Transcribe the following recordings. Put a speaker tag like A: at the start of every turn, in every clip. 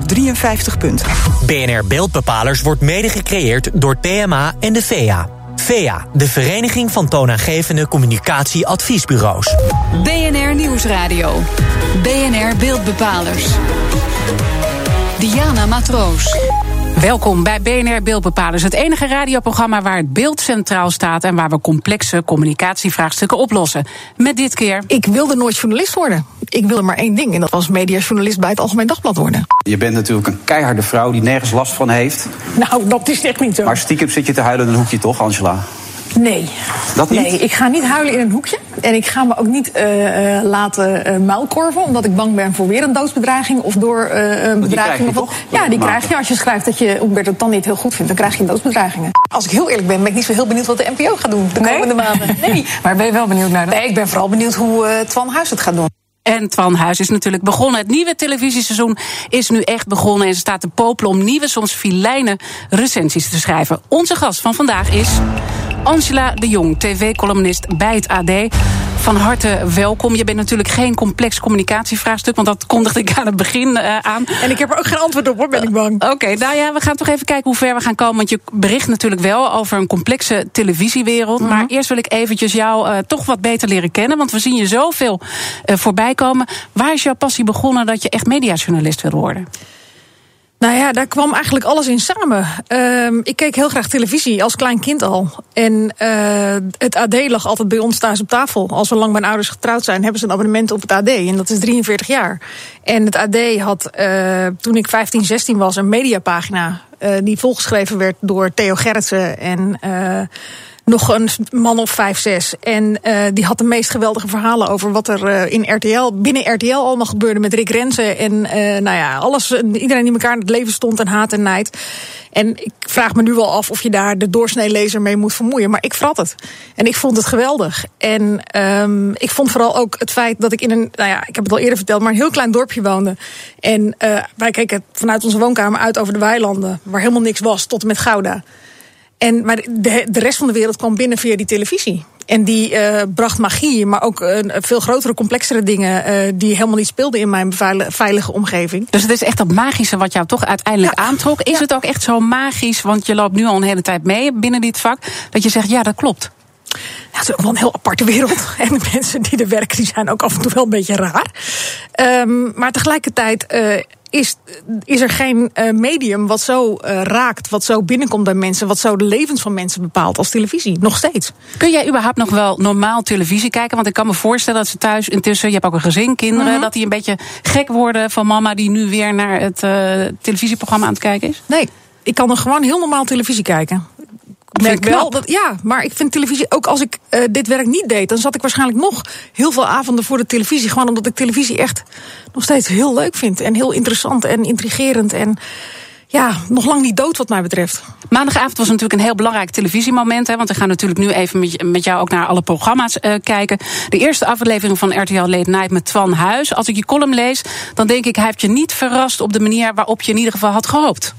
A: 253 punten.
B: BNR Beeldbepalers wordt mede gecreëerd door PMA en de VEA. VEA, de Vereniging van Toonaangevende Communicatieadviesbureaus.
C: BNR Nieuwsradio. BNR Beeldbepalers. Diana Matroos.
D: Welkom bij BNR Beeldbepalers, het enige radioprogramma waar het beeld centraal staat en waar we complexe communicatievraagstukken oplossen. Met dit keer.
E: Ik wilde nooit journalist worden. Ik wilde maar één ding en dat was mediajournalist bij het Algemeen Dagblad worden.
F: Je bent natuurlijk een keiharde vrouw die nergens last van heeft.
E: Nou, dat is echt niet zo.
F: Maar stiekem zit je te huilen in een hoekje, toch, Angela?
E: Nee.
F: Dat niet?
E: Nee, ik ga niet huilen in een hoekje. En ik ga me ook niet uh, uh, laten uh, muilkorven, omdat ik bang ben voor weer een doodsbedreiging of door een bedreiging. Ja, die krijg je als je schrijft dat je Umberto dan niet heel goed vindt. Dan krijg je doodsbedreigingen. Als ik heel eerlijk ben, ben ik niet zo heel benieuwd wat de NPO gaat doen de
D: nee?
E: komende maanden. Nee.
D: maar ben je wel benieuwd naar dat?
E: Nee, ik ben vooral benieuwd hoe Twan Huis het gaat doen.
D: En Twan Huis is natuurlijk begonnen. Het nieuwe televisieseizoen is nu echt begonnen. En ze staat te popelen om nieuwe, soms filijne recensies te schrijven. Onze gast van vandaag is Angela de Jong, tv-columnist bij het AD. Van harte welkom. Je bent natuurlijk geen complex communicatievraagstuk, want dat kondigde ik aan het begin uh, aan.
E: En ik heb er ook geen antwoord op hoor, ben ik bang.
D: Oké, okay, nou ja, we gaan toch even kijken hoe ver we gaan komen. Want je bericht natuurlijk wel over een complexe televisiewereld. Mm -hmm. Maar eerst wil ik eventjes jou uh, toch wat beter leren kennen. Want we zien je zoveel voorbij komen. Waar is jouw passie begonnen dat je echt mediajournalist wil worden?
E: Nou ja, daar kwam eigenlijk alles in samen. Uh, ik keek heel graag televisie als klein kind al. En uh, het AD lag altijd bij ons thuis op tafel. Als we lang mijn ouders getrouwd zijn, hebben ze een abonnement op het AD. En dat is 43 jaar. En het AD had, uh, toen ik 15, 16 was, een mediapagina. Uh, die volgeschreven werd door Theo Gerritsen en nog een man of vijf, zes. En uh, die had de meest geweldige verhalen over wat er uh, in RTL, binnen RTL allemaal gebeurde met Rick Rensen. En uh, nou ja, alles, iedereen die elkaar in het leven stond en haat en nijd. En ik vraag me nu wel af of je daar de doorsneelezer mee moet vermoeien. Maar ik vrat het. En ik vond het geweldig. En um, ik vond vooral ook het feit dat ik in een, nou ja, ik heb het al eerder verteld, maar een heel klein dorpje woonde. En wij keken vanuit onze woonkamer uit over de weilanden, waar helemaal niks was, tot en met Gouda. En, maar de, de rest van de wereld kwam binnen via die televisie. En die uh, bracht magie, maar ook uh, veel grotere, complexere dingen... Uh, die helemaal niet speelden in mijn veilige omgeving.
D: Dus het is echt dat magische wat jou toch uiteindelijk ja. aantrok. Is ja. het ook echt zo magisch, want je loopt nu al een hele tijd mee binnen dit vak... dat je zegt, ja, dat klopt?
E: Ja, het is ook wel een heel aparte wereld. En de mensen die er werken, die zijn ook af en toe wel een beetje raar. Um, maar tegelijkertijd is, is er geen uh, medium wat zo uh, raakt, wat zo binnenkomt bij mensen, wat zo de levens van mensen bepaalt als televisie. Nog steeds.
D: Kun jij überhaupt nog wel normaal televisie kijken? Want ik kan me voorstellen dat ze thuis intussen, je hebt ook een gezin, kinderen, -hmm. dat die een beetje gek worden van mama die nu weer naar het uh, televisieprogramma aan het kijken is?
E: Nee, ik kan er gewoon heel normaal televisie kijken. Ik merk wel dat, ja, maar ik vind televisie, ook als ik uh, dit werk niet deed, dan zat ik waarschijnlijk nog heel veel avonden voor de televisie. Gewoon omdat ik televisie echt nog steeds heel leuk vind. En heel interessant en intrigerend. En ja, nog lang niet dood wat mij betreft.
D: Maandagavond was natuurlijk een heel belangrijk televisiemoment. Hè, want we gaan natuurlijk nu even met, jou ook naar alle programma's uh, kijken. De eerste aflevering van RTL Late Night met Twan Huis. Als ik je column lees, dan denk ik, hij heeft je niet verrast op de manier waarop je in ieder geval had gehoopt.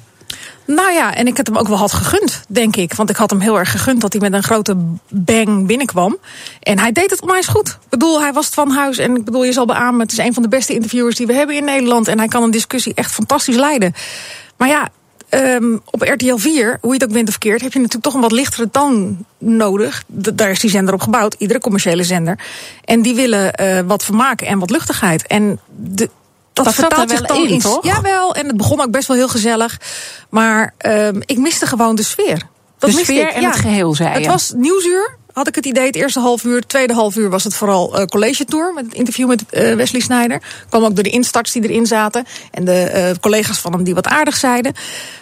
E: Nou ja, en ik het hem ook wel had gegund, denk ik. Want ik had hem heel erg gegund dat hij met een grote bang binnenkwam. En hij deed het onwijs goed. Ik bedoel, hij was van huis. En ik bedoel, je zal beamen, het is een van de beste interviewers die we hebben in Nederland. En hij kan een discussie echt fantastisch leiden. Maar ja, um, op RTL 4, hoe je het ook bent of verkeerd, heb je natuurlijk toch een wat lichtere toon nodig. Daar is die zender op gebouwd, iedere commerciële zender. En die willen uh, wat vermaken en wat luchtigheid. En de, dat,
D: dat vertaalt
E: zich
D: wel in,
E: in,
D: toch?
E: Jawel, en het begon ook best wel heel gezellig. Maar um, ik miste gewoon de sfeer. Dat
D: de sfeer
E: ik.
D: en
E: ja.
D: het geheel, zei
E: Het was nieuwsuur, had ik het idee, het eerste half uur. Het tweede half uur was het vooral uh, college tour met het interview met uh, Wesley Snijder. Kwam ook door de instarts die erin zaten. En de uh, collega's van hem die wat aardig zeiden.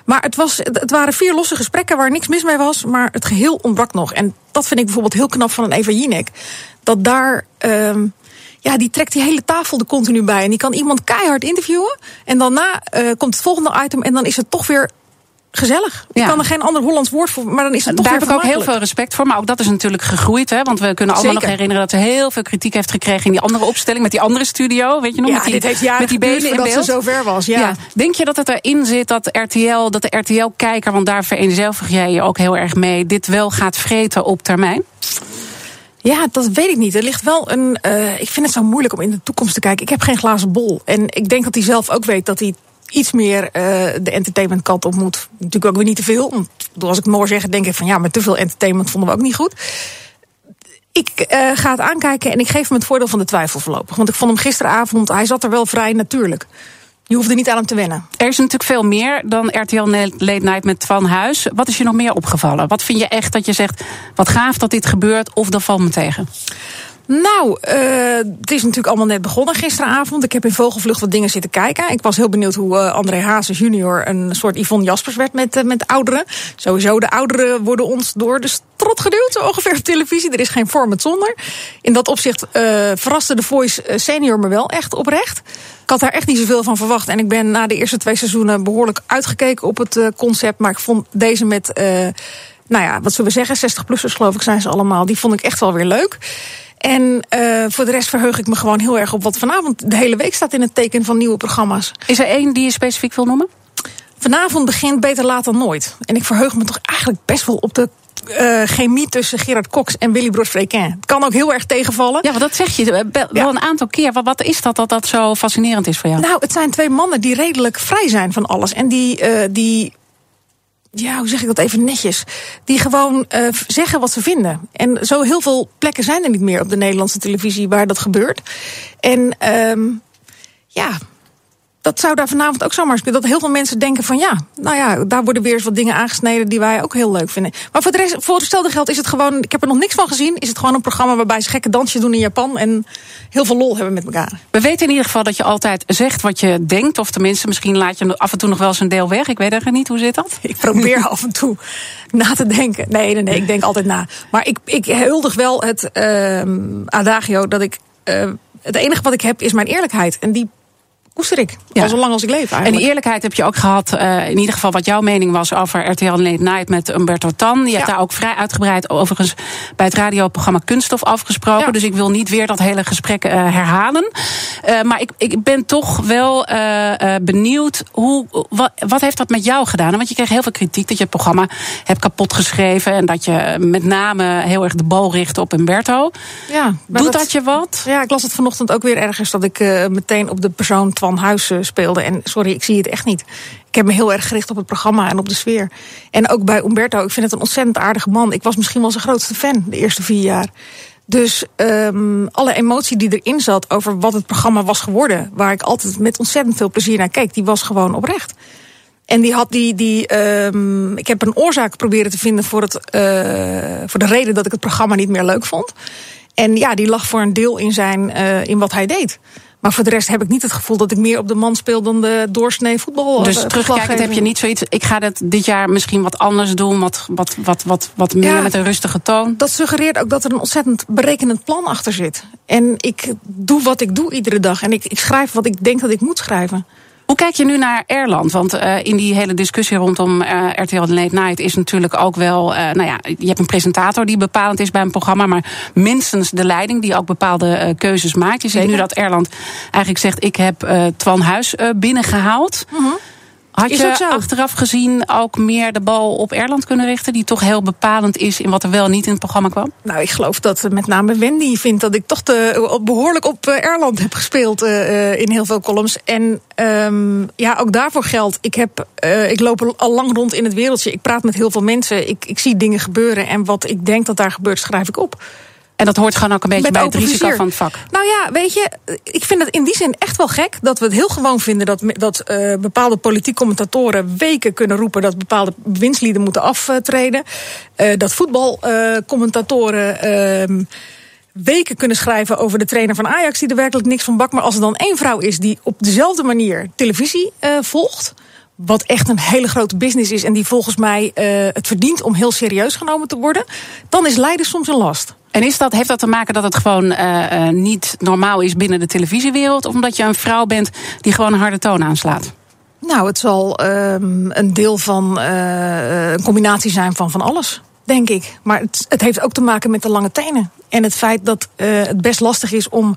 E: Maar het, was, het waren vier losse gesprekken waar niks mis mee was. Maar het geheel ontbrak nog. En dat vind ik bijvoorbeeld heel knap van een Eva Jinek. Dat daar... Um, ja, die trekt die hele tafel er continu bij. En die kan iemand keihard interviewen. En daarna uh, komt het volgende item. En dan is het toch weer gezellig. Ik
D: Ja.
E: kan er geen ander Hollands woord voor. Maar dan is het toch
D: Daar heb ik ook heel veel respect voor. Maar ook dat is natuurlijk gegroeid. Hè? Want we kunnen allemaal
E: Zeker.
D: nog herinneren dat ze heel veel kritiek heeft gekregen in die andere opstelling. Met die andere studio. Weet je nog?
E: Ja,
D: met die,
E: dit heeft jaren
D: met die benen in beeld.
E: ze zover was. Ja.
D: Denk je dat het erin zit dat RTL, dat de RTL-kijker, want daar vereenzelvig jij je ook heel erg mee, dit wel gaat vreten op termijn?
E: Ja, dat weet ik niet. Er ligt wel een. Uh, ik vind het zo moeilijk om in de toekomst te kijken. Ik heb geen glazen bol. En ik denk dat hij zelf ook weet dat hij iets meer uh, de entertainment kant op moet. Natuurlijk ook weer niet te veel. Want als ik Noor zeg, denk ik van ja, maar te veel entertainment vonden we ook niet goed. Ik uh, ga het aankijken en ik geef hem het voordeel van de twijfel voorlopig. Want ik vond hem gisteravond, hij zat er wel vrij natuurlijk. Je hoefde niet aan hem te wennen.
D: Er is natuurlijk veel meer dan RTL Late Night met Van Huis. Wat is je nog meer opgevallen? Wat vind je echt dat je zegt, wat gaaf dat dit gebeurt of dat valt me tegen?
E: Nou, uh, het is natuurlijk allemaal net begonnen gisteravond. Ik heb in vogelvlucht wat dingen zitten kijken. Ik was heel benieuwd hoe uh, André Hazes junior een soort Yvonne Jaspers werd met, uh, met ouderen. Sowieso, de ouderen worden ons door de strot geduwd, ongeveer op televisie. Er is geen format zonder. In dat opzicht verraste de Voice senior me wel echt oprecht. Ik had daar echt niet zoveel van verwacht. En ik ben na de eerste twee seizoenen behoorlijk uitgekeken op het concept. Maar ik vond deze met, nou ja, wat zullen we zeggen, 60-plussers geloof ik zijn ze allemaal. Die vond ik echt wel weer leuk. En uh, voor de rest verheug ik me gewoon heel erg op wat vanavond de hele week staat in het teken van nieuwe programma's.
D: Is er één die je specifiek wil noemen?
E: Vanavond begint Beter Laat dan Nooit. En ik verheug me toch eigenlijk best wel op de uh, chemie tussen Gerard Cox en Willy Frequin. Het kan ook heel erg tegenvallen.
D: Ja, want dat zeg je wel ja. een aantal keer. Wat, wat is dat dat dat zo fascinerend is voor jou?
E: Nou, het zijn twee mannen die redelijk vrij zijn van alles. En die, uh, die ja, hoe zeg ik dat even netjes? Die gewoon uh, zeggen wat ze vinden. En zo heel veel plekken zijn er niet meer op de Nederlandse televisie waar dat gebeurt. En um, ja, dat zou daar vanavond ook zomaar spelen. Dat heel veel mensen denken van ja, nou ja, daar worden weer eens wat dingen aangesneden die wij ook heel leuk vinden. Maar voor de rest, voor hetzelfde geld is het gewoon, ik heb er nog niks van gezien. Is het gewoon een programma waarbij ze gekke dansjes doen in Japan en heel veel lol hebben met elkaar.
D: We weten in ieder geval dat je altijd zegt wat je denkt. Of tenminste, misschien laat je af en toe nog wel eens een deel weg. Ik weet eigenlijk niet, hoe zit dat?
E: Ik probeer af en toe na te denken. Nee, nee, nee, ik denk altijd na. Maar ik, ik huldig wel het uh, adagio dat ik. Uh, het enige wat ik heb is mijn eerlijkheid. En die koester ik. Ja. Al zo lang als ik leef eigenlijk.
D: En die eerlijkheid heb je ook gehad, uh, in ieder geval wat jouw mening was over RTL Late Night met Umberto Tan. Je ja. hebt daar ook vrij uitgebreid overigens bij het radioprogramma Kunststof afgesproken. Ja. Dus ik wil niet weer dat hele gesprek uh, herhalen. Uh, maar ik, ik ben toch wel benieuwd, hoe, wat, wat heeft dat met jou gedaan? Want je kreeg heel veel kritiek dat je het programma hebt kapot geschreven. En dat je met name heel erg de bal richt op Umberto. Ja, Doet dat, dat, je wat?
E: Ja, ik las het vanochtend ook weer ergens dat ik meteen op de persoon van Huis speelde. En sorry, ik zie het echt niet. Ik heb me heel erg gericht op het programma en op de sfeer. En ook bij Umberto, ik vind het een ontzettend aardige man. Ik was misschien wel zijn grootste fan de eerste vier jaar. Dus um, alle emotie die erin zat over wat het programma was geworden, waar ik altijd met ontzettend veel plezier naar keek, die was gewoon oprecht. En die had die. die um, ik heb een oorzaak proberen te vinden voor, het, uh, voor de reden dat ik het programma niet meer leuk vond. En ja, die lag voor een deel in, zijn, uh, in wat hij deed. Maar voor de rest heb ik niet het gevoel dat ik meer op de man speel dan de doorsnee voetbal.
D: Dus terugkijkend heb je niet zoiets. Ik ga het dit jaar misschien wat anders doen, wat, wat, wat, wat, wat meer ja, met een rustige toon.
E: Dat suggereert ook dat er een ontzettend berekenend plan achter zit. En ik doe wat ik doe iedere dag. En ik, ik schrijf wat ik denk dat ik moet schrijven.
D: Hoe kijk je nu naar Erland? Want uh, in die hele discussie rondom uh, RTL Late Night is natuurlijk ook wel. Uh, nou ja, je hebt een presentator die bepalend is bij een programma, maar minstens de leiding die ook bepaalde keuzes maakt. Je ziet nu dat Erland eigenlijk zegt: Ik heb Twan Huis binnengehaald. -huh. Had je achteraf gezien ook meer de bal op Erland kunnen richten, die toch heel bepalend is in wat er wel niet in het programma kwam?
E: Nou, ik geloof dat met name Wendy vindt dat ik toch te, behoorlijk op Erland heb gespeeld uh, in heel veel columns. En um, ja, ook daarvoor geldt. Ik, heb, uh, ik loop al lang rond in het wereldje. Ik praat met heel veel mensen. Ik, ik zie dingen gebeuren. En wat ik denk dat daar gebeurt, schrijf ik op.
D: En dat hoort gewoon ook een beetje bij het risico van het vak.
E: Nou ja, weet je, ik vind het in die zin echt wel gek dat we het heel gewoon vinden dat, dat uh, bepaalde politiek commentatoren weken kunnen roepen dat bepaalde winstlieden moeten aftreden. Uh, dat voetbalcommentatoren. Uh, weken kunnen schrijven over de trainer van Ajax die er werkelijk niks van bakt. Maar als er dan één vrouw is die op dezelfde manier televisie uh, volgt. Wat echt een hele grote business is en die volgens mij het verdient om heel serieus genomen te worden. Dan is Leiden soms een last.
D: En is dat, heeft dat te maken dat het gewoon uh, uh, niet normaal is binnen de televisiewereld? Of omdat je een vrouw bent die gewoon een harde toon aanslaat?
E: Nou, het zal um, een deel van uh, een combinatie zijn van van alles, denk ik. Maar het, het heeft ook te maken met de lange tenen. En het feit dat het best lastig is om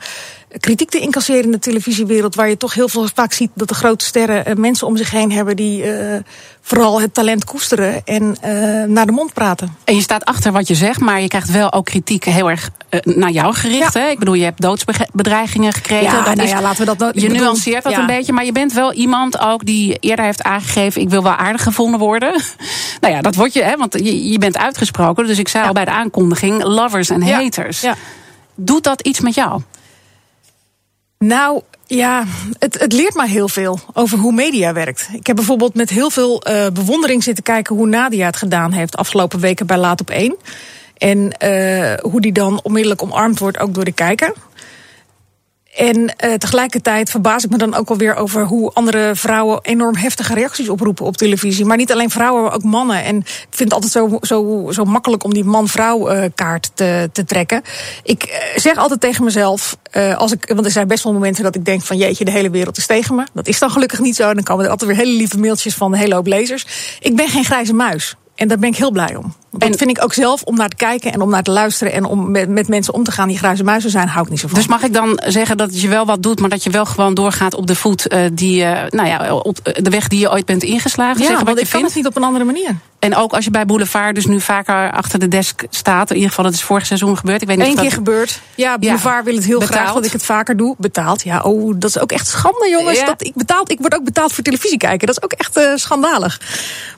E: kritiek te incasseren in de televisiewereld, waar je toch heel veel vaak ziet dat de grote sterren uh, mensen om zich heen hebben die uh, vooral het talent koesteren en uh, naar de mond praten.
D: En je staat achter wat je zegt, maar je krijgt wel ook kritiek heel erg naar jou gericht. Ja. Hè? Ik bedoel, je hebt doodsbedreigingen gekregen.
E: Ja, dat nou is, ja, laten we dat
D: Je nuanceert dat ja. een beetje, maar je bent wel iemand ook die eerder heeft aangegeven: ik wil wel aardig gevonden worden. nou ja, dat word je, hè, want je, je bent uitgesproken. Dus ik zei al bij de aankondiging: lovers en haters. Doet dat iets met jou?
E: Nou, ja, het, het, leert mij heel veel over hoe media werkt. Ik heb bijvoorbeeld met heel veel uh, bewondering zitten kijken hoe Nadia het gedaan heeft afgelopen weken bij Laat op 1. En uh, hoe die dan onmiddellijk omarmd wordt, ook door de kijker. En uh, tegelijkertijd verbaas ik me dan ook alweer over hoe andere vrouwen enorm heftige reacties oproepen op televisie. Maar niet alleen vrouwen, maar ook mannen. En ik vind het altijd zo, zo, zo makkelijk om die man-vrouw uh, kaart te, te trekken. Ik uh, zeg altijd tegen mezelf, als ik, want er zijn best wel momenten dat ik denk van jeetje, de hele wereld is tegen me. Dat is dan gelukkig niet zo. Dan komen er altijd weer hele lieve mailtjes van een hele hoop lezers. Ik ben geen grijze muis. En daar ben ik heel blij om. En dat vind ik ook zelf om naar te kijken en om naar te luisteren en om met, met mensen om te gaan die grijze muizen zijn, hou ik niet zo van.
D: Dus mag ik dan zeggen dat je wel wat doet, maar dat je wel gewoon doorgaat op de voet uh, die, uh, nou ja, op de weg die je ooit bent ingeslagen?
E: Ja,
D: zeggen
E: want ik
D: je
E: kan het niet op een andere manier.
D: En ook als je bij Boulevard dus nu vaker achter de desk staat. In ieder geval, dat is vorig seizoen gebeurd. Ik weet niet
E: Eén
D: of
E: keer
D: dat...
E: gebeurd. Ja, Boulevard ja. wil het heel
D: Betaald.
E: graag dat ik het vaker doe. Betaald. Ja, oh, dat is ook echt schande, jongens.
D: Ja.
E: Dat ik, betaald, ik word ook betaald voor televisie kijken. Dat is ook echt uh, schandalig.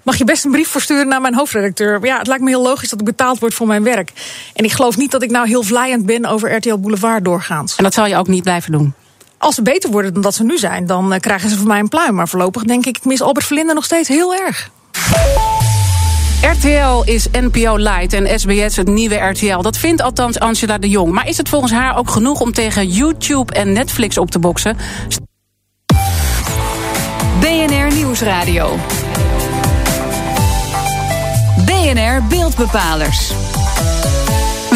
E: Mag je best een brief versturen naar mijn hoofdredacteur. Ja, het lijkt me heel logisch dat ik betaald word voor mijn werk. En ik geloof niet dat ik nou heel vlijend ben over RTL Boulevard doorgaans.
D: En dat zal je ook niet blijven doen?
E: Als ze beter worden dan dat ze nu zijn, dan uh, krijgen ze van mij een pluim. Maar voorlopig denk ik, ik mis Albert Verlinde nog steeds heel erg.
D: RTL is NPO Light en SBS het nieuwe RTL. Dat vindt althans Angela de Jong. Maar is het volgens haar ook genoeg om tegen YouTube en Netflix op te boksen?
C: BNR Nieuwsradio. BNR Beeldbepalers.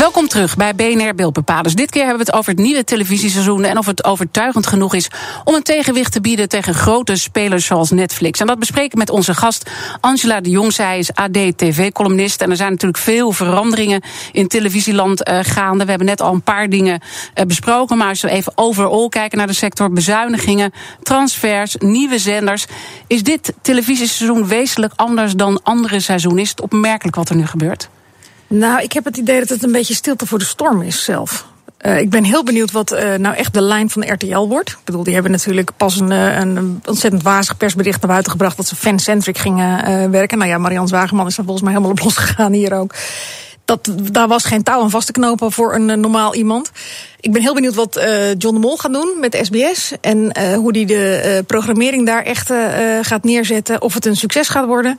D: Welkom terug bij BNR Beeldbepalers. Dit keer hebben we het over het nieuwe televisieseizoen en of het overtuigend genoeg is om een tegenwicht te bieden tegen grote spelers zoals Netflix. En dat bespreken met onze gast Angela de Jong. Zij is AD-TV-columnist en er zijn natuurlijk veel veranderingen in televisieland uh, gaande. We hebben net al een paar dingen uh, besproken, maar als we even overal kijken naar de sector, bezuinigingen, transfers, nieuwe zenders, is dit televisieseizoen wezenlijk anders dan andere seizoenen? Is het opmerkelijk wat er nu gebeurt?
E: Nou, ik heb het idee dat het een beetje stilte voor de storm is zelf. Uh, ik ben heel benieuwd wat uh, nou echt de lijn van RTL wordt. Ik bedoel, die hebben natuurlijk pas een, een ontzettend wazig persbericht naar buiten gebracht dat ze fancentric gingen werken. Nou ja, Marianne Zwageman is er volgens mij helemaal op losgegaan hier ook. Dat, daar was geen touw aan vast te knopen voor een normaal iemand. Ik ben heel benieuwd wat uh, John de Mol gaat doen met SBS. En uh, hoe die de uh, programmering daar echt gaat neerzetten. Of het een succes gaat worden.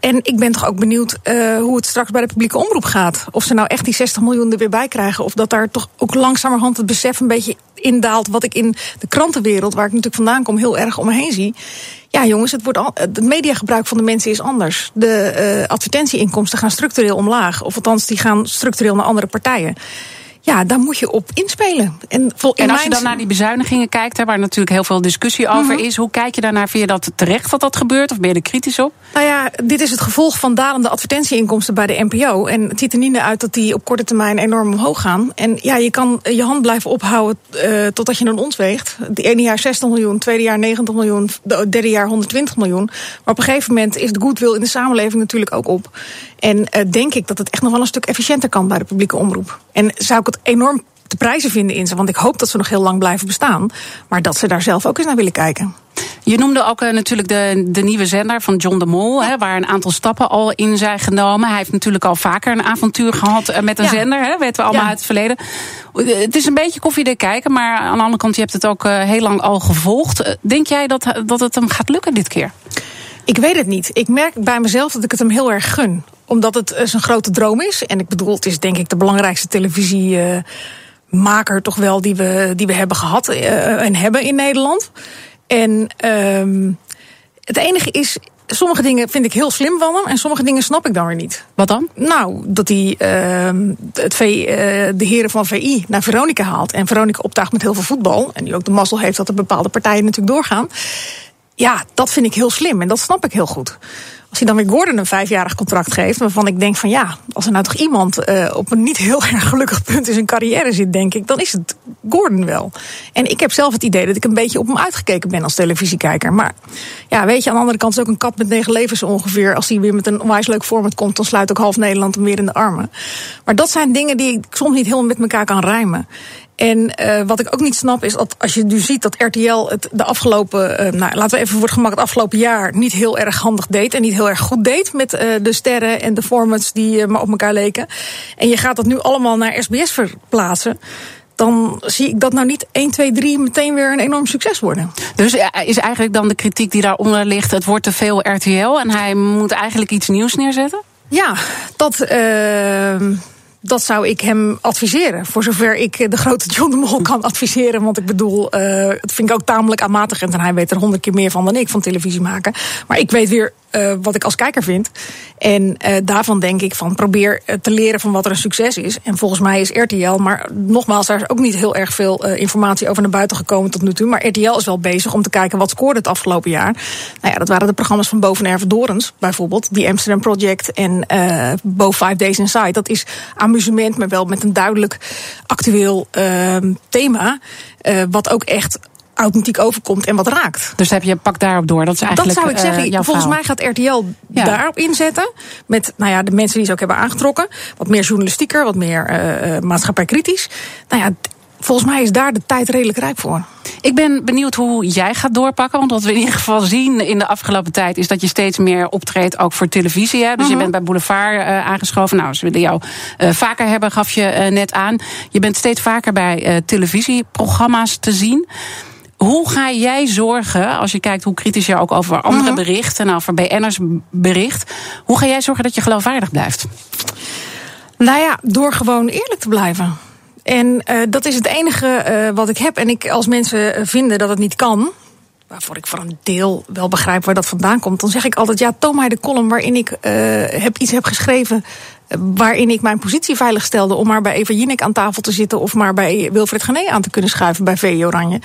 E: En ik ben toch ook benieuwd hoe het straks bij de publieke omroep gaat. Of ze nou echt die 60 miljoen er weer bij krijgen. Of dat daar toch ook langzamerhand het besef een beetje indaalt. Wat ik in de krantenwereld, waar ik natuurlijk vandaan kom, heel erg om me heen zie. Ja, jongens, het, wordt al, het mediagebruik van de mensen is anders. De advertentieinkomsten gaan structureel omlaag. Of althans, die gaan structureel naar andere partijen. Ja, daar moet je op inspelen. En, vol, in
D: en als je dan naar die bezuinigingen kijkt, hè, waar natuurlijk heel veel discussie over mm -hmm. is, hoe kijk je daarnaar? Vind je dat terecht dat dat gebeurt? Of ben je er kritisch op?
E: Nou ja, dit is het gevolg van dalende advertentieinkomsten bij de NPO. En het ziet er niet naar uit dat die op korte termijn enorm omhoog gaan. En ja, je kan je hand blijven ophouden uh, totdat je een ons weegt. Het ene jaar 60 miljoen, tweede jaar 90 miljoen, derde jaar 120 miljoen. Maar op een gegeven moment is de goodwill in de samenleving natuurlijk ook op. En uh, denk ik dat het echt nog wel een stuk efficiënter kan bij de publieke omroep. En zou ik het enorm te prijzen vinden in ze, want ik hoop dat ze nog heel lang blijven bestaan. Maar dat ze daar zelf ook eens naar willen kijken.
D: Je noemde ook uh, natuurlijk de, de nieuwe zender van John de Mol, ja. hè, waar een aantal stappen al in zijn genomen. Hij heeft natuurlijk al vaker een avontuur gehad uh, met een
E: Ja.
D: zender, hè, weten we allemaal
E: Ja.
D: uit het verleden. Uh, Het is een beetje koffiedik kijken, maar aan de andere kant, je hebt het ook heel lang al gevolgd. Denk jij dat, dat het hem gaat lukken dit keer?
E: Ik weet het niet. Ik merk bij mezelf dat ik het hem heel erg gun. Omdat het eh, zijn grote droom is. En ik bedoel, het is denk ik de belangrijkste televisiemaker toch wel die we, die we hebben gehad eh, en hebben in Nederland. En ehm, het enige is, sommige dingen vind ik heel slim van hem en sommige dingen snap ik dan weer niet.
D: Wat dan?
E: Nou, dat hij ehm, het v, eh, de heren van VI naar Veronica haalt. En Veronica optuigt met heel veel voetbal. En die ook de mazzel heeft dat er bepaalde partijen natuurlijk doorgaan. Ja, dat vind ik heel slim en dat snap ik heel goed. Als hij dan weer Gordon een vijfjarig contract geeft, waarvan ik denk van ja, als er nou toch iemand uh, op een niet heel erg gelukkig punt in zijn carrière zit, denk ik, dan is het Gordon wel. En ik heb zelf het idee dat ik een beetje op hem uitgekeken ben als televisiekijker. Maar ja, weet je, aan de andere kant is ook een kat met negen levens ongeveer. Als hij weer met een onwijs leuk format komt, dan sluit ook half Nederland hem weer in de armen. Maar dat zijn dingen die ik soms niet helemaal met elkaar kan rijmen. En uh, wat ik ook niet snap is dat als je nu ziet dat RTL het de afgelopen, uh, nou, laten we even voor het gemak het afgelopen jaar niet heel erg handig deed en niet heel erg goed deed met uh, de sterren en de formats die maar op elkaar leken. En je gaat dat nu allemaal naar SBS verplaatsen dan zie ik dat nou niet 1, 2, 3 meteen weer een enorm succes worden.
D: Dus is eigenlijk dan de kritiek die daaronder ligt: het wordt te veel RTL en hij moet eigenlijk iets nieuws neerzetten?
E: Ja, dat. Uh, dat zou ik hem adviseren. Voor zover ik de grote John de Mol kan adviseren. Want ik bedoel, uh, het vind ik ook tamelijk aanmatigend. En hij weet er honderd keer meer van dan ik van televisie maken. Maar ik weet weer uh, wat ik als kijker vind. En uh, daarvan denk ik van probeer te leren van wat er een succes is. En volgens mij is RTL, maar nogmaals, daar is ook niet heel erg veel informatie over naar buiten gekomen tot nu toe. Maar RTL is wel bezig om te kijken wat scoorde het afgelopen jaar. Nou ja, dat waren de programma's van Boven Dorens bijvoorbeeld. Die Amsterdam Project en uh, Bo Five Days Inside. Dat is amusement, maar wel met een duidelijk actueel uh, thema. Wat ook echt authentiek overkomt en wat raakt.
D: Dus heb je pak daarop door. Dat is eigenlijk.
E: Dat zou ik zeggen.
D: Uh,
E: volgens mij gaat RTL ja. daarop inzetten. Met nou ja, de mensen die ze ook hebben aangetrokken. Wat meer journalistieker, wat meer uh, maatschappijkritisch. Nou ja, volgens mij is daar de tijd redelijk rijp voor.
D: Ik ben benieuwd hoe jij gaat doorpakken. Want wat we in ieder geval zien in de afgelopen tijd is dat je steeds meer optreedt, ook voor televisie. Hè? Dus je bent bij Boulevard uh, aangeschoven. Nou, ze willen jou uh, vaker hebben, gaf je net aan. Je bent steeds vaker bij televisieprogramma's te zien. Hoe ga jij zorgen, als je kijkt hoe kritisch je ook over andere
E: Mhm.
D: uh-huh. bericht en over BN'ers bericht, hoe ga jij zorgen dat je geloofwaardig blijft?
E: Nou ja, door gewoon eerlijk te blijven. En uh, dat is het enige uh, wat ik heb. En ik, als mensen vinden dat het niet kan, waarvoor ik voor een deel wel begrijp waar dat vandaan komt, dan zeg ik altijd: ja, toon mij de column waarin ik uh, heb iets heb geschreven. Waarin ik mijn positie veilig stelde om maar bij Eva Jinek aan tafel te zitten of maar bij Wilfred Gené aan te kunnen schuiven bij VE Oranje.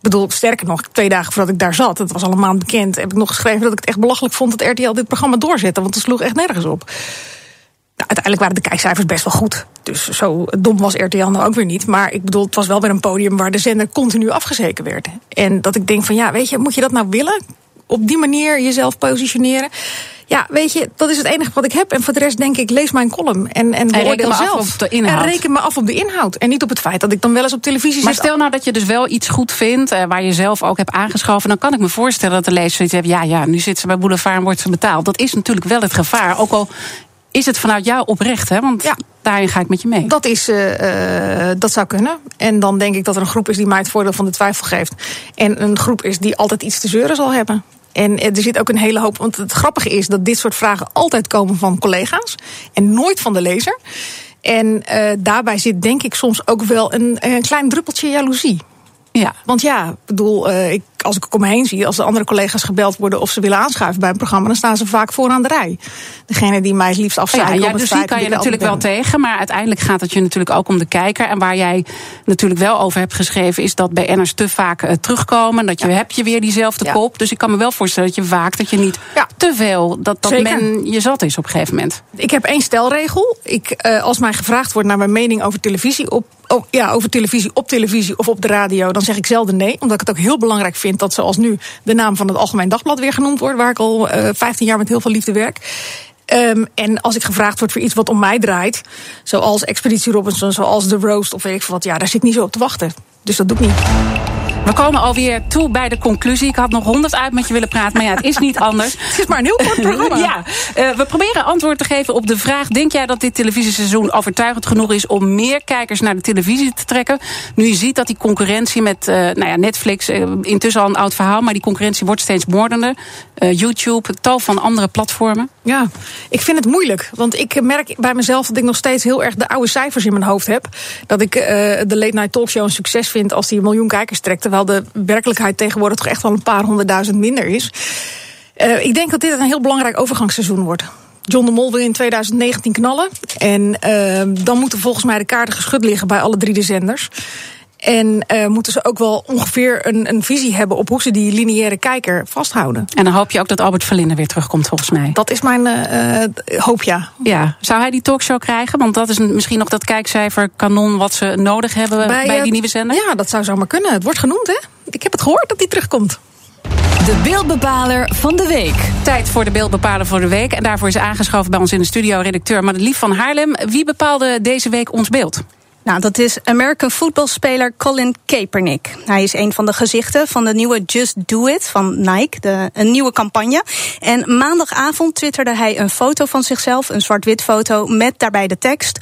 E: Ik bedoel, sterker nog, twee dagen voordat ik daar zat, het was al een maand bekend, heb ik nog geschreven dat ik het echt belachelijk vond dat RTL dit programma doorzette, want het sloeg echt nergens op. Nou, uiteindelijk waren de kijkcijfers best wel goed. Dus zo dom was RTL nou ook weer niet. Maar ik bedoel, het was wel weer een podium waar de zender continu afgezeken werd. En dat ik denk van ja, weet je, moet je dat nou willen? Op die manier jezelf positioneren? Ja, weet je, dat is het enige wat ik heb. En voor de rest denk ik, lees mijn column en, en beoordeel zelf.
D: Op de inhoud.
E: En reken me af op de inhoud. En niet op het feit dat ik dan wel eens op televisie
D: maar
E: zit.
D: stel nou dat je dus wel iets goed vindt, uh, waar je zelf ook hebt aangeschoven, dan kan ik me voorstellen dat de lezer zoiets heeft. Ja, ja, nu zit ze bij Boulevard en wordt ze betaald. Dat is natuurlijk wel het gevaar. Ook al is het vanuit jou oprecht, hè? Want ja. daarin ga ik met je mee.
E: Dat, is, uh, uh, dat zou kunnen. En dan denk ik dat er een groep is die mij het voordeel van de twijfel geeft. En een groep is die altijd iets te zeuren zal hebben. En er zit ook een hele hoop. Want het grappige is dat dit soort vragen altijd komen van collega's. En nooit van de lezer. En uh, daarbij zit denk ik soms ook wel een, een klein druppeltje jaloezie.
D: Ja.
E: Want ja, ik bedoel, ik, als ik om me heen zie, als de andere collega's gebeld worden of ze willen aanschuiven bij een programma, dan staan ze vaak vooraan de rij. Degene die mij het liefst afzeiken.
D: Ja, ja, dus die kan je natuurlijk wel tegen, maar uiteindelijk gaat het je natuurlijk ook om de kijker. En waar jij natuurlijk wel over hebt geschreven, is dat BN'ers te vaak uh, terugkomen. Dat je
E: Ja.
D: heb je weer diezelfde
E: Ja.
D: kop. Dus ik kan me wel voorstellen dat je waakt dat je niet te veel, dat, dat
E: Zeker.
D: men je zat is op een gegeven moment.
E: Ik heb één stelregel. Ik, uh, als mij gevraagd wordt naar mijn mening over televisie op. Oh, ja, over televisie op televisie of op de radio, dan zeg ik zelden nee. Omdat ik het ook heel belangrijk vind dat zoals nu de naam van het Algemeen Dagblad weer genoemd wordt, waar ik al uh, 15 jaar met heel veel liefde werk. Um, en als ik gevraagd word voor iets wat om mij draait, zoals Expeditie Robinson, zoals The Roast of weet ik veel wat, ja, daar zit ik niet zo op te wachten. Dus dat doe ik niet.
D: We komen alweer toe bij de conclusie. Ik had nog honderd uit met je willen praten, maar ja, het is niet anders.
E: Het is maar een heel kort programma.
D: ja, uh, we proberen antwoord te geven op de vraag: denk jij dat dit televisieseizoen overtuigend genoeg is om meer kijkers naar de televisie te trekken? Nu je ziet dat die concurrentie met uh, nou ja, Netflix, uh, intussen al een oud verhaal, maar die concurrentie wordt steeds moordender. YouTube, tal van andere platformen.
E: Ja, ik vind het moeilijk. Want ik merk bij mezelf dat ik nog steeds heel erg de oude cijfers in mijn hoofd heb. Dat ik de Late Night Talkshow een succes vind als die een miljoen kijkers trekt. Terwijl de werkelijkheid tegenwoordig toch echt wel een paar honderdduizend minder is. Uh, ik denk dat dit een heel belangrijk overgangsseizoen wordt. John de Mol wil in 2019 knallen. En uh, dan moeten volgens mij de kaarten geschud liggen bij alle drie de zenders. En uh, moeten ze ook wel ongeveer een, een, visie hebben op hoe ze die lineaire kijker vasthouden.
D: En dan hoop je ook dat Albert Verlinde weer terugkomt, volgens mij.
E: Dat is mijn uh, hoop, ja.
D: Ja. Zou hij die talkshow krijgen? Want dat is misschien nog dat kijkcijfer kanon wat ze nodig hebben bij, bij die nieuwe zender.
E: Ja, dat zou zomaar kunnen. Het wordt genoemd, hè? Ik heb het gehoord dat hij terugkomt.
C: De beeldbepaler van de week.
D: Tijd voor de beeldbepaler van de week. En daarvoor is aangeschoven bij ons in de studio redacteur Madelief van Haarlem. Wie bepaalde deze week ons beeld?
A: Nou, dat is American voetbalspeler Colin Kaepernick. Hij is een van de gezichten van de nieuwe Just Do It van Nike, de, een nieuwe campagne. En maandagavond twitterde hij een foto van zichzelf, een zwart-wit foto, met daarbij de tekst: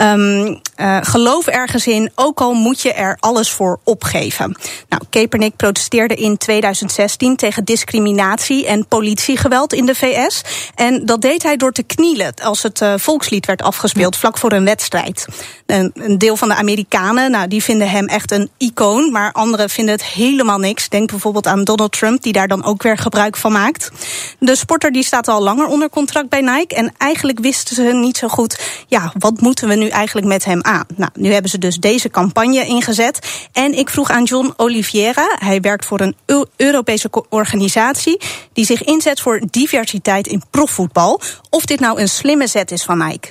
A: Um, geloof ergens in, ook al moet je er alles voor opgeven. Nou, Kaepernick protesteerde in 2016 tegen discriminatie en politiegeweld in de VS. En dat deed hij door te knielen als het uh, volkslied werd afgespeeld vlak voor een wedstrijd. Een, een, deel van de Amerikanen, nou, die vinden hem echt een icoon, maar anderen vinden het helemaal niks. Denk bijvoorbeeld aan Donald Trump, die daar dan ook weer gebruik van maakt. De sporter die staat al langer onder contract bij Nike en eigenlijk wisten ze niet zo goed, ja, wat moeten we nu eigenlijk met hem aan? Nou, nu hebben ze dus deze campagne ingezet. En ik vroeg aan John Oliveira, hij werkt voor een Europese organisatie die zich inzet voor diversiteit in profvoetbal, of dit nou een slimme zet is van Nike.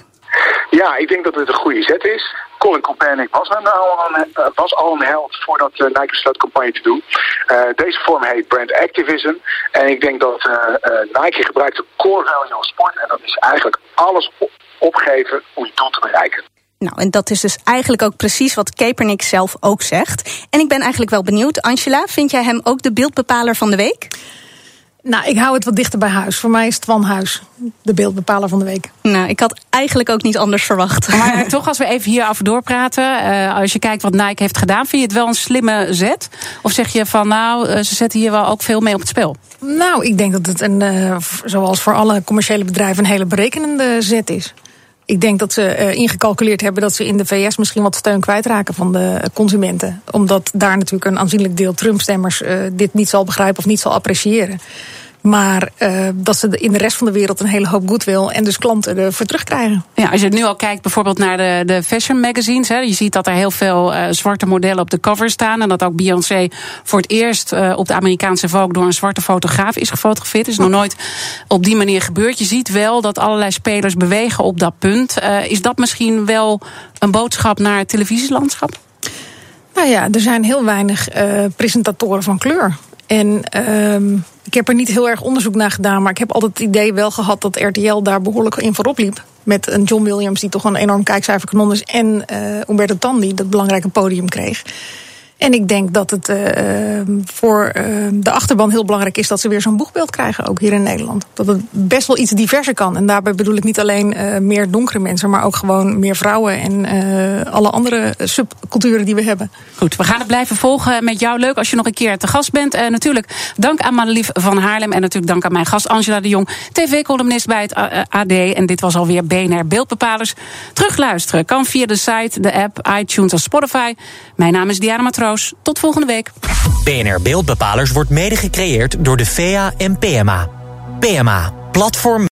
G: Ja, ik denk dat het een goede zet is. Colin Kaepernick was, al een, eh, was al een held voordat uh, Nike besloot campagne te doen. Deze vorm heet brand activism. En ik denk dat Nike gebruikt de core value van sport. En dat is eigenlijk alles opgeven om je doel te bereiken.
A: Nou, en dat is dus eigenlijk ook precies wat Kaepernick zelf ook zegt. En ik ben eigenlijk wel benieuwd, Angela, vind jij hem ook de beeldbepaler van de week?
E: Nou, ik hou het wat dichter bij huis. Voor mij is Twan Huis de beeldbepaler van de week.
A: Nou, ik had eigenlijk ook niet anders verwacht.
D: Maar toch, als we even hierover doorpraten. Uh, als je kijkt wat Nike heeft gedaan, vind je het wel een slimme zet? Of zeg je van, nou, uh, ze zetten hier wel ook veel mee op het spel?
E: Nou, ik denk dat het een, uh, zoals voor alle commerciële bedrijven, een hele berekenende zet is. Ik denk dat ze uh, ingecalculeerd hebben dat ze in de VS misschien wat steun kwijtraken van de consumenten. Omdat daar natuurlijk een aanzienlijk deel Trump-stemmers uh, dit niet zal begrijpen of niet zal appreciëren. Maar uh, dat ze in de rest van de wereld een hele hoop goodwill en dus klanten ervoor terugkrijgen.
D: Ja, als je nu al kijkt bijvoorbeeld naar de, de fashion magazines. Hè, je ziet dat er heel veel uh, zwarte modellen op de cover staan. En dat ook Beyoncé voor het eerst uh, op de Amerikaanse Vogue door een zwarte fotograaf is gefotografeerd. is nog nooit op die manier gebeurd. Je ziet wel dat allerlei spelers bewegen op dat punt. is dat misschien wel een boodschap naar het televisielandschap?
E: Nou ja, er zijn heel weinig presentatoren van kleur. En uh, ik heb er niet heel erg onderzoek naar gedaan, maar ik heb altijd het idee wel gehad dat RTL daar behoorlijk in voorop liep. Met een John Williams, die toch een enorm kijkcijferkanon is, en uh, Umberto Tan, die dat belangrijke podium kreeg. En ik denk dat het uh, voor uh, de achterban heel belangrijk is dat ze weer zo'n boegbeeld krijgen, ook hier in Nederland. Dat het best wel iets diverser kan. En daarbij bedoel ik niet alleen uh, meer donkere mensen, maar ook gewoon meer vrouwen en alle andere subculturen die we hebben.
D: Goed, we gaan het blijven volgen met jou. Leuk als je nog een keer te gast bent. En natuurlijk dank aan Madelief van Haarlem en natuurlijk dank aan mijn gast Angela de Jong, tv-columnist bij het AD. En dit was alweer BNR Beeldbepalers. Terugluisteren kan via de site, de app, iTunes of Spotify. Mijn naam is Diana Tot volgende week.
B: BNR Beeldbepalers wordt mede gecreëerd door de VEA en PMA. PMA, platform